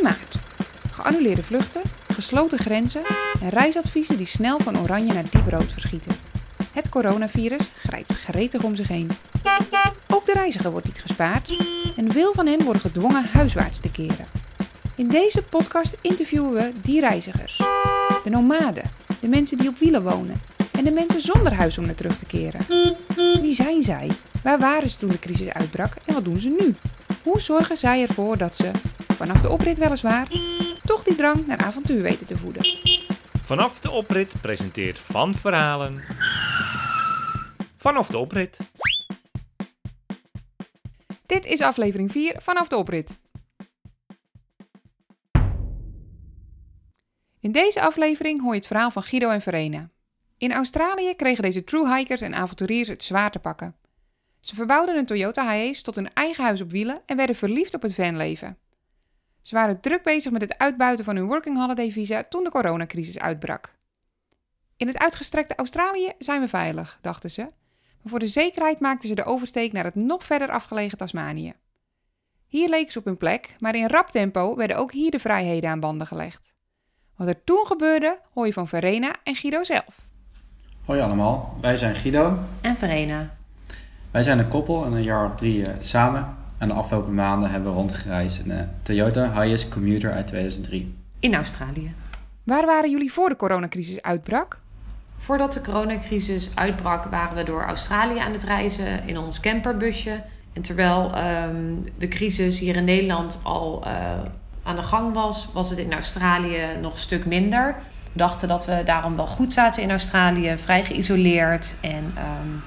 In maart. Geannuleerde vluchten, gesloten grenzen en reisadviezen die snel van oranje naar diep rood verschieten. Het coronavirus grijpt gretig om zich heen. Ook de reiziger wordt niet gespaard en veel van hen worden gedwongen huiswaarts te keren. In deze podcast interviewen we die reizigers. De nomaden, de mensen die op wielen wonen en de mensen zonder huis om naar terug te keren. Wie zijn zij? Waar waren ze toen de crisis uitbrak en wat doen ze nu? Hoe zorgen zij ervoor dat ze, vanaf de oprit weliswaar, toch die drang naar avontuur weten te voeden? Vanaf de oprit presenteert Van Verhalen. Vanaf de oprit. Dit is aflevering 4 vanaf de oprit. In deze aflevering hoor je het verhaal van Guido en Verena. In Australië kregen deze true hikers en avonturiers het zwaar te pakken. Ze verbouwden een Toyota Hiace tot een eigen huis op wielen en werden verliefd op het vanleven. Ze waren druk bezig met het uitbuiten van hun working holiday visa toen de coronacrisis uitbrak. In het uitgestrekte Australië zijn we veilig, dachten ze, maar voor de zekerheid maakten ze de oversteek naar het nog verder afgelegen Tasmanië. Hier leken ze op hun plek, maar in rap tempo werden ook hier de vrijheden aan banden gelegd. Wat er toen gebeurde, hoor je van Verena en Guido zelf. Hoi allemaal, wij zijn Guido. En Verena. Wij zijn een koppel en een jaar of drie uh, samen. En de afgelopen maanden hebben we rondgereisd in een Toyota Hiace Commuter uit 2003. In Australië. Waar waren jullie voor de coronacrisis uitbrak? Voordat de coronacrisis uitbrak waren we door Australië aan het reizen in ons camperbusje. En terwijl um, de crisis hier in Nederland al uh, aan de gang was, was het in Australië nog een stuk minder. We dachten dat we daarom wel goed zaten in Australië, vrij geïsoleerd. En um,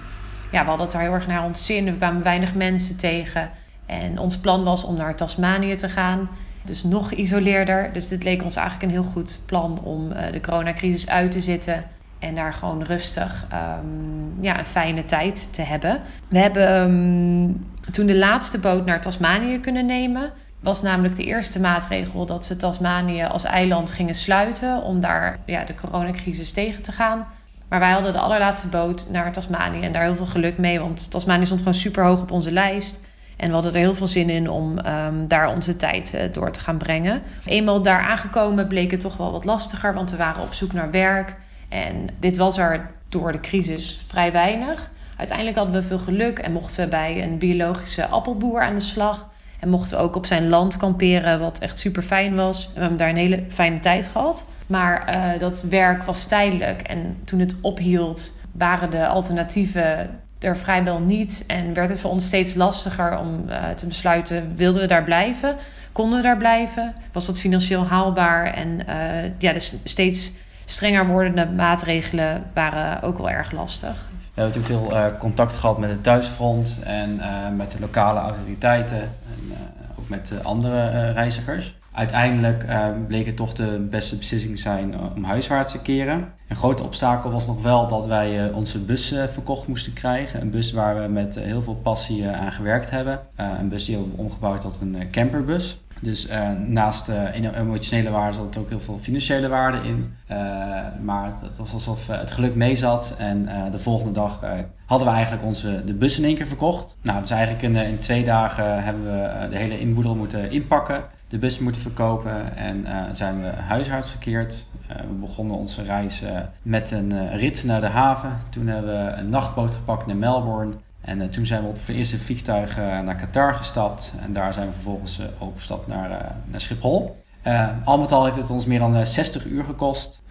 ja, we hadden het daar heel erg naar ons zin. We kwamen weinig mensen tegen. En ons plan was om naar Tasmanië te gaan. Dus nog geïsoleerder. Dus dit leek ons eigenlijk een heel goed plan om uh, de coronacrisis uit te zitten. En daar gewoon rustig um, ja, een fijne tijd te hebben. We hebben um, toen de laatste boot naar Tasmanië kunnen nemen. Was namelijk de eerste maatregel dat ze Tasmanië als eiland gingen sluiten. Om daar ja, de coronacrisis tegen te gaan. Maar wij hadden de allerlaatste boot naar Tasmanië en daar heel veel geluk mee. Want Tasmanië stond gewoon super hoog op onze lijst. En we hadden er heel veel zin in om um, daar onze tijd uh, door te gaan brengen. Eenmaal daar aangekomen bleek het toch wel wat lastiger, want we waren op zoek naar werk. En dit was er door de crisis vrij weinig. Uiteindelijk hadden we veel geluk en mochten we bij een biologische appelboer aan de slag. En mochten we ook op zijn land kamperen, wat echt super fijn was. We hebben daar een hele fijne tijd gehad. Maar uh, dat werk was tijdelijk. En toen het ophield, waren de alternatieven er vrijwel niet. En werd het voor ons steeds lastiger om uh, te besluiten: wilden we daar blijven? Konden we daar blijven? Was dat financieel haalbaar? En uh, ja, de steeds strenger wordende maatregelen waren ook wel erg lastig. We hebben toen veel uh, contact gehad met het thuisfront en met de lokale autoriteiten en ook met andere reizigers. Uiteindelijk uh, bleek het toch de beste beslissing zijn om huiswaarts te keren. Een grote obstakel was nog wel dat wij uh, onze bus uh, verkocht moesten krijgen. Een bus waar we met heel veel passie aan gewerkt hebben. een bus die we hebben omgebouwd tot een camperbus. Dus naast de emotionele waarde zat er ook heel veel financiële waarde in. maar het was alsof het geluk mee zat. En de volgende dag hadden we eigenlijk onze, de bus in één keer verkocht. Nou, dus eigenlijk in, in twee dagen hebben we de hele inboedel moeten inpakken de bus moeten verkopen en uh, zijn we huisarts gekeerd. Uh, we begonnen onze reis uh, met een rit naar de haven. Toen hebben we een nachtboot gepakt naar Melbourne. En toen zijn we op het eerste vliegtuig naar Qatar gestapt. En daar zijn we vervolgens overgestapt naar, naar Schiphol. al met al heeft het ons meer dan 60 uur gekost.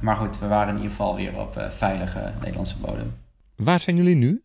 maar goed, we waren in ieder geval weer op veilige Nederlandse bodem. Waar zijn jullie nu?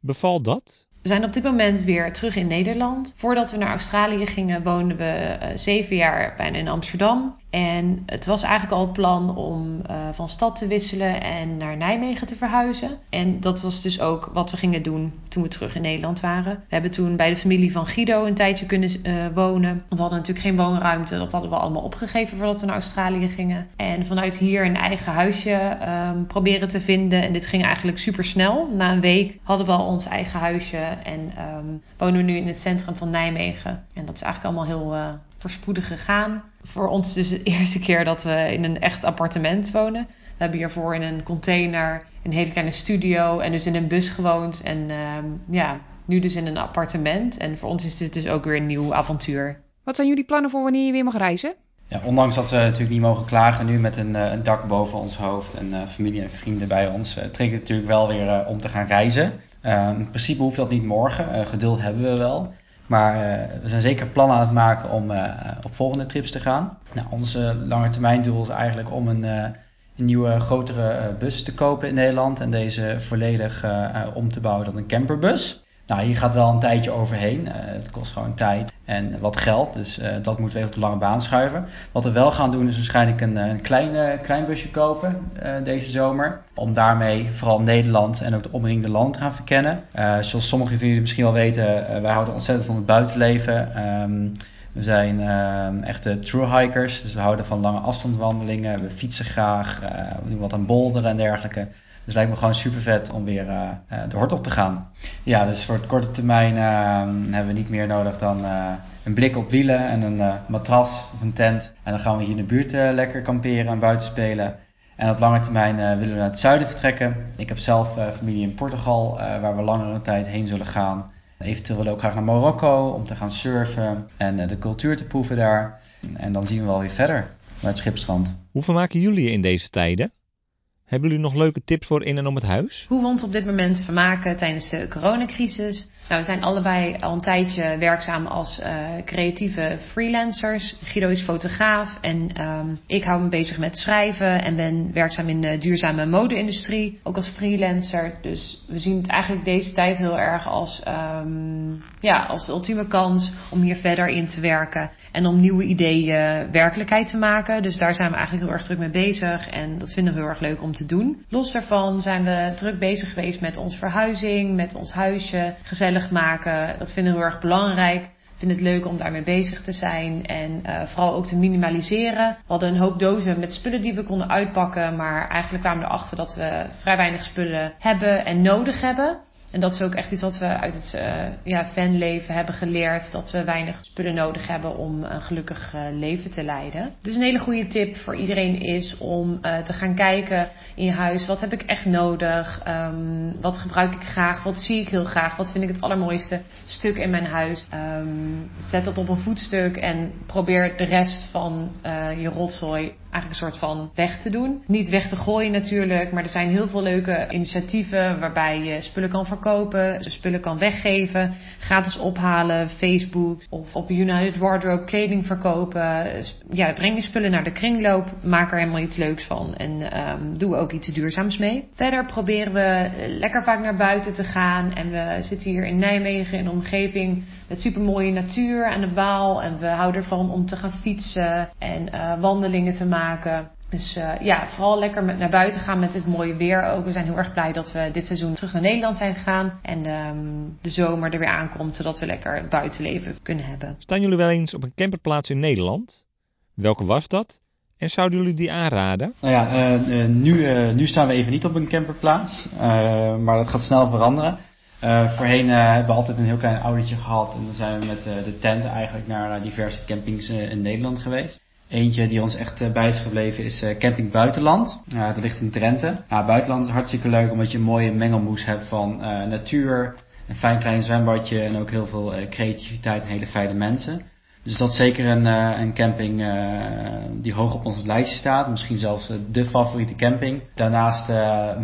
Bevalt dat? We zijn op dit moment weer terug in Nederland. Voordat we naar Australië gingen, woonden we uh, zeven jaar bijna in Amsterdam. En het was eigenlijk al het plan om uh, van stad te wisselen en naar Nijmegen te verhuizen. En dat was dus ook wat we gingen doen toen we terug in Nederland waren. We hebben toen bij de familie van Guido een tijdje kunnen uh, wonen. Want we hadden natuurlijk geen woonruimte. Dat hadden we allemaal opgegeven voordat we naar Australië gingen. En vanuit hier een eigen huisje um, proberen te vinden. En dit ging eigenlijk super snel. Na een week hadden we al ons eigen huisje en um, wonen we nu in het centrum van Nijmegen. En dat is eigenlijk allemaal heel uh, voorspoedig gegaan. Voor ons dus de eerste keer dat we in een echt appartement wonen. We hebben hiervoor in een container, een hele kleine studio en dus in een bus gewoond. En um, ja, nu dus in een appartement. En voor ons is dit dus ook weer een nieuw avontuur. Wat zijn jullie plannen voor wanneer je weer mag reizen? Ja, ondanks dat we natuurlijk niet mogen klagen nu met een, een dak boven ons hoofd en familie en vrienden bij ons, trekt het natuurlijk wel weer om te gaan reizen. In principe hoeft dat niet morgen, geduld hebben we wel. Maar we zijn zeker plannen aan het maken om op volgende trips te gaan. Nou, onze lange termijn doel is eigenlijk om een, een nieuwe grotere bus te kopen in Nederland en deze volledig om te bouwen tot een camperbus. Nou, hier gaat wel een tijdje overheen. Het kost gewoon tijd en wat geld. Dus uh, dat moeten we even op de lange baan schuiven. Wat we wel gaan doen is waarschijnlijk een, een klein, klein busje kopen deze zomer. Om daarmee vooral Nederland en ook de omringende land te gaan verkennen. zoals sommigen van jullie misschien wel weten, wij houden ontzettend van het buitenleven. Um, we zijn uh, echte true hikers, dus we houden van lange afstandwandelingen. We fietsen graag, we doen wat aan boulderen en dergelijke. Dus lijkt me gewoon super vet om weer uh, de hort op te gaan. Ja, dus voor het korte termijn uh, hebben we niet meer nodig dan uh, een blik op wielen en een matras of een tent. En dan gaan we hier in de buurt lekker kamperen en buiten spelen. En op lange termijn willen we naar het zuiden vertrekken. Ik heb zelf familie in Portugal, waar we langere tijd heen zullen gaan. Eventueel willen we ook graag naar Marokko om te gaan surfen en de cultuur te proeven daar. En dan zien we wel weer verder naar het schipstrand. Hoe vermaken jullie in deze tijden? Hebben jullie nog leuke tips voor in en om het huis? Hoe we ons op dit moment vermaken tijdens de coronacrisis. Nou, we zijn allebei al een tijdje werkzaam als uh, creatieve freelancers. Guido is fotograaf en um, ik hou me bezig met schrijven en ben werkzaam in de duurzame mode-industrie, ook als freelancer. Dus we zien het eigenlijk deze tijd heel erg als, um, ja, als de ultieme kans om hier verder in te werken en om nieuwe ideeën werkelijkheid te maken. Dus daar zijn we eigenlijk heel erg druk mee bezig en dat vinden we heel erg leuk om te doen. Los daarvan zijn we druk bezig geweest met onze verhuizing, met ons huisje, gezellig maken. Dat vinden we heel erg belangrijk. Vind het leuk om daarmee bezig te zijn en uh, vooral ook te minimaliseren. We hadden een hoop dozen met spullen die we konden uitpakken, maar eigenlijk kwamen we erachter dat we vrij weinig spullen hebben en nodig hebben. En dat is ook echt iets wat we uit het uh, ja, fanleven hebben geleerd. Dat we weinig spullen nodig hebben om een gelukkig uh, leven te leiden. Dus een hele goede tip voor iedereen is om uh, te gaan kijken in je huis. Wat heb ik echt nodig? Um, wat gebruik ik graag? Wat zie ik heel graag? Wat vind ik het allermooiste stuk in mijn huis? Um, zet dat op een voetstuk en probeer de rest van je rotzooi eigenlijk een soort van weg te doen. Niet weg te gooien natuurlijk, maar er zijn heel veel leuke initiatieven waarbij je spullen kan verkopen, spullen kan weggeven, gratis ophalen, Facebook of op United Wardrobe kleding verkopen. Ja, breng je spullen naar de kringloop, maak er helemaal iets leuks van en um, doe ook iets duurzaams mee. Verder proberen we lekker vaak naar buiten te gaan en we zitten hier in Nijmegen in de omgeving met supermooie natuur aan de Waal en we houden ervan om te gaan fietsen en uh, wandelingen te maken maken. Dus uh, ja, vooral lekker met, naar buiten gaan met het mooie weer ook. We zijn heel erg blij dat we dit seizoen terug naar Nederland zijn gegaan. En um, de zomer er weer aankomt, zodat we lekker buitenleven kunnen hebben. Staan jullie wel eens op een camperplaats in Nederland? Welke was dat? En zouden jullie die aanraden? Nou ja, uh, uh, nu, nu staan we even niet op een camperplaats. maar dat gaat snel veranderen. voorheen hebben we altijd een heel klein autootje gehad. En dan zijn we met de tent eigenlijk naar diverse campings in Nederland geweest. Eentje die ons echt eh, bij is gebleven is eh, Camping Buitenland. dat ligt in Drenthe. Buitenland is hartstikke leuk omdat je een mooie mengelmoes hebt van uh, natuur, een fijn klein zwembadje en ook heel veel creativiteit en hele fijne mensen. Dus dat is zeker een, uh, een camping uh, die hoog op ons lijstje staat. Misschien zelfs uh, de favoriete camping. Daarnaast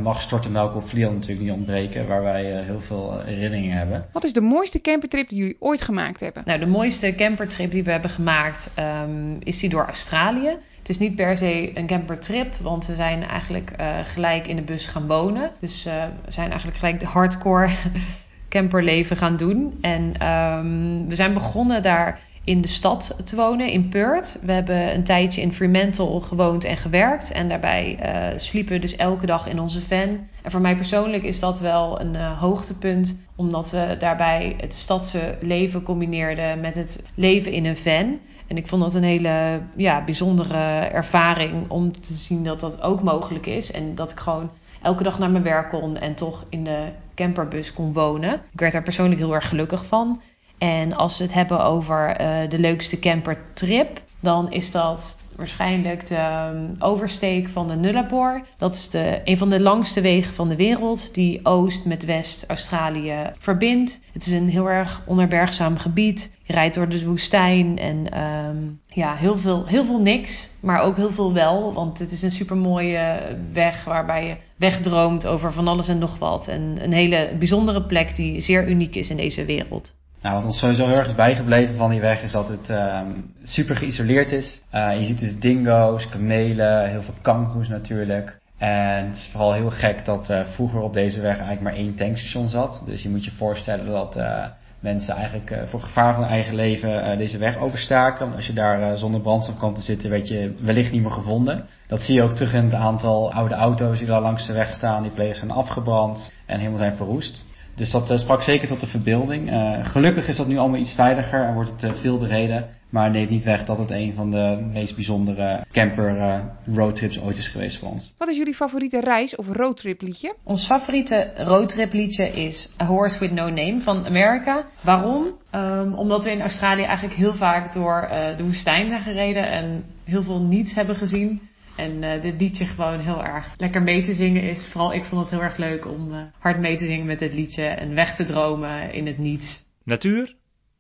mag Stortenmelk op Vlieland natuurlijk niet ontbreken, waar wij heel veel herinneringen hebben. Wat is de mooiste campertrip die jullie ooit gemaakt hebben? Nou, de mooiste campertrip die we hebben gemaakt um, is die door Australië. Het is niet per se een campertrip, want we zijn eigenlijk gelijk in de bus gaan wonen. Dus we zijn eigenlijk gelijk de hardcore camperleven gaan doen. En um, we zijn begonnen daar in de stad te wonen, in Perth. We hebben een tijdje in Fremantle gewoond en gewerkt. En daarbij uh, sliepen we dus elke dag in onze van. En voor mij persoonlijk is dat wel een uh, hoogtepunt. Omdat we daarbij het stadse leven combineerden met het leven in een van. En ik vond dat een hele ja, bijzondere ervaring om te zien dat dat ook mogelijk is. En dat ik gewoon elke dag naar mijn werk kon en toch in de camperbus kon wonen. Ik werd daar persoonlijk heel erg gelukkig van. En als we het hebben over uh, de leukste campertrip, dan is dat waarschijnlijk de ehm, oversteek van de Nullarbor. Dat is de, een van de langste wegen van de wereld die Oost met West-Australië verbindt. Het is een heel erg onherbergzaam gebied. Je rijdt door de woestijn en ehm, ja, heel veel, heel veel niks, maar ook heel veel wel. Want het is een super mooie weg waarbij je wegdroomt over van alles en nog wat. En een hele bijzondere plek die zeer uniek is in deze wereld. Nou, wat ons sowieso heel erg is bijgebleven van die weg is dat het um, super geïsoleerd is. Uh, je ziet dus dingo's, kamelen, heel veel kangoeroes natuurlijk. En het is vooral heel gek dat uh, vroeger op deze weg eigenlijk maar één tankstation zat. Dus je moet je voorstellen dat uh, mensen eigenlijk voor gevaar van hun eigen leven deze weg overstaken. Want als je daar zonder brandstof kwam te zitten, werd je wellicht niet meer gevonden. Dat zie je ook terug in het aantal oude auto's die daar langs de weg staan. Die plegen zijn afgebrand en helemaal zijn verroest. Dus dat uh, sprak zeker tot de verbeelding. Uh, gelukkig is dat nu allemaal iets veiliger en wordt het uh, veel bereden. Maar neemt niet weg dat het een van de meest bijzondere camper roadtrips ooit is geweest voor ons. Wat is jullie favoriete reis- of roadtrip liedje? Ons favoriete roadtrip liedje is A Horse With No Name van America. Waarom? Um, omdat we in Australië eigenlijk heel vaak door de woestijn zijn gereden en heel veel niets hebben gezien. En uh, dit liedje gewoon heel erg lekker mee te zingen is. Vooral ik vond het heel erg leuk om uh, hard mee te zingen met dit liedje en weg te dromen in het niets. Natuur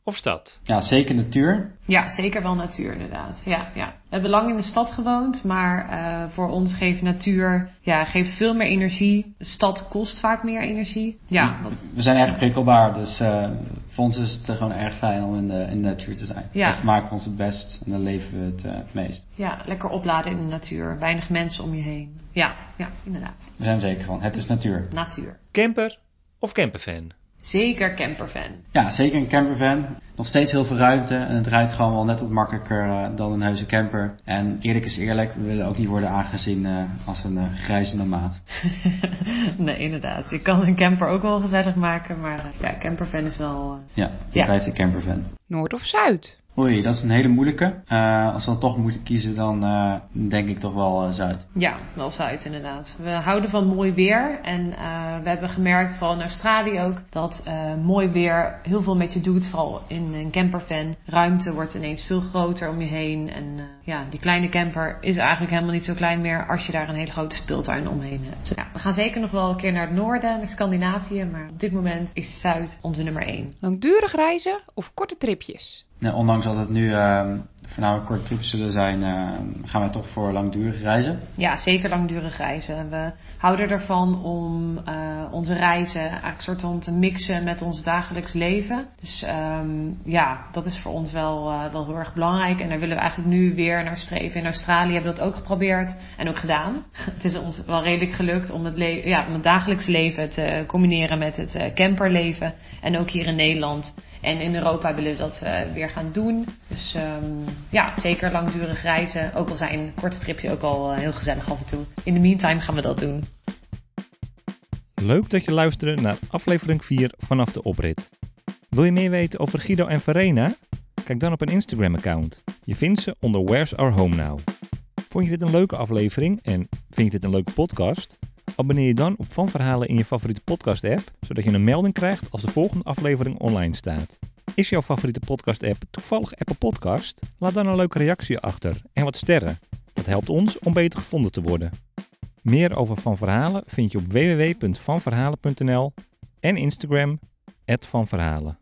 of stad? Ja, zeker natuur. Ja, zeker wel natuur inderdaad. Ja, ja. We hebben lang in de stad gewoond, maar uh, voor ons geeft natuur ja, geeft veel meer energie. De stad kost vaak meer energie. Ja, we zijn erg prikkelbaar, dus uh, voor ons is het gewoon erg fijn om in de, in de natuur te zijn. Ja. Maken we ons het best en dan leven we het, uh, het meest. Ja, lekker opladen in de natuur. Weinig mensen om je heen. Ja, ja, inderdaad. We zijn zeker van, het is natuur. Natuur. Camper of camperfan? Zeker camperfan. Ja, zeker een campervan. Nog steeds heel veel ruimte en het rijdt gewoon wel net wat makkelijker uh, dan een heuse camper. En eerlijk is eerlijk, we willen ook niet worden aangezien uh, als een uh, grijze maat. nee, inderdaad. Je kan een camper ook wel gezellig maken, maar ja, campervan is wel... ja, ja. rijdt een campervan. Noord of Zuid? Oei, dat is een hele moeilijke. Uh, als we dan toch moeten kiezen, dan uh, denk ik toch wel uh, Zuid. Ja, wel Zuid inderdaad. We houden van mooi weer. En we hebben gemerkt, vooral in Australië ook, dat mooi weer heel veel met je doet. Vooral in een campervan. Ruimte wordt ineens veel groter om je heen. En ja, die kleine camper is eigenlijk helemaal niet zo klein meer als je daar een hele grote speeltuin omheen hebt. Ja, we gaan zeker nog wel een keer naar het noorden, naar Scandinavië. Maar op dit moment is Zuid onze nummer één. Langdurig reizen of korte tripjes? Nee, ondanks dat het nu uh, voornamelijk korte trips zullen zijn, uh, gaan wij toch voor langdurige reizen. Ja, zeker langdurig reizen. We houden ervan om uh, onze reizen eigenlijk soort van te mixen met ons dagelijks leven. Dus um, ja, dat is voor ons wel, wel heel erg belangrijk. En daar willen we eigenlijk nu weer naar streven. In Australië hebben we dat ook geprobeerd en ook gedaan. het is ons wel redelijk gelukt om het, ja, dagelijks leven te combineren met het camperleven. En ook hier in Nederland. En in Europa willen we dat weer gaan doen. Dus um, ja, zeker langdurig reizen. Ook al zijn een korte tripje ook al uh, heel gezellig af en toe. In de meantime gaan we dat doen. Leuk dat je luisterde naar aflevering 4 vanaf de oprit. Wil je meer weten over Guido en Verena? Kijk dan op een Instagram-account. Je vindt ze onder Where's Our Home Now. Vond je dit een leuke aflevering en vind je dit een leuke podcast? Abonneer je dan op Van Verhalen in je favoriete podcast-app, zodat je een melding krijgt als de volgende aflevering online staat. Is jouw favoriete podcast-app toevallig Apple Podcast? Laat dan een leuke reactie achter en wat sterren. Dat helpt ons om beter gevonden te worden. Meer over Van Verhalen vind je op www.vanverhalen.nl en Instagram, @vanverhalen.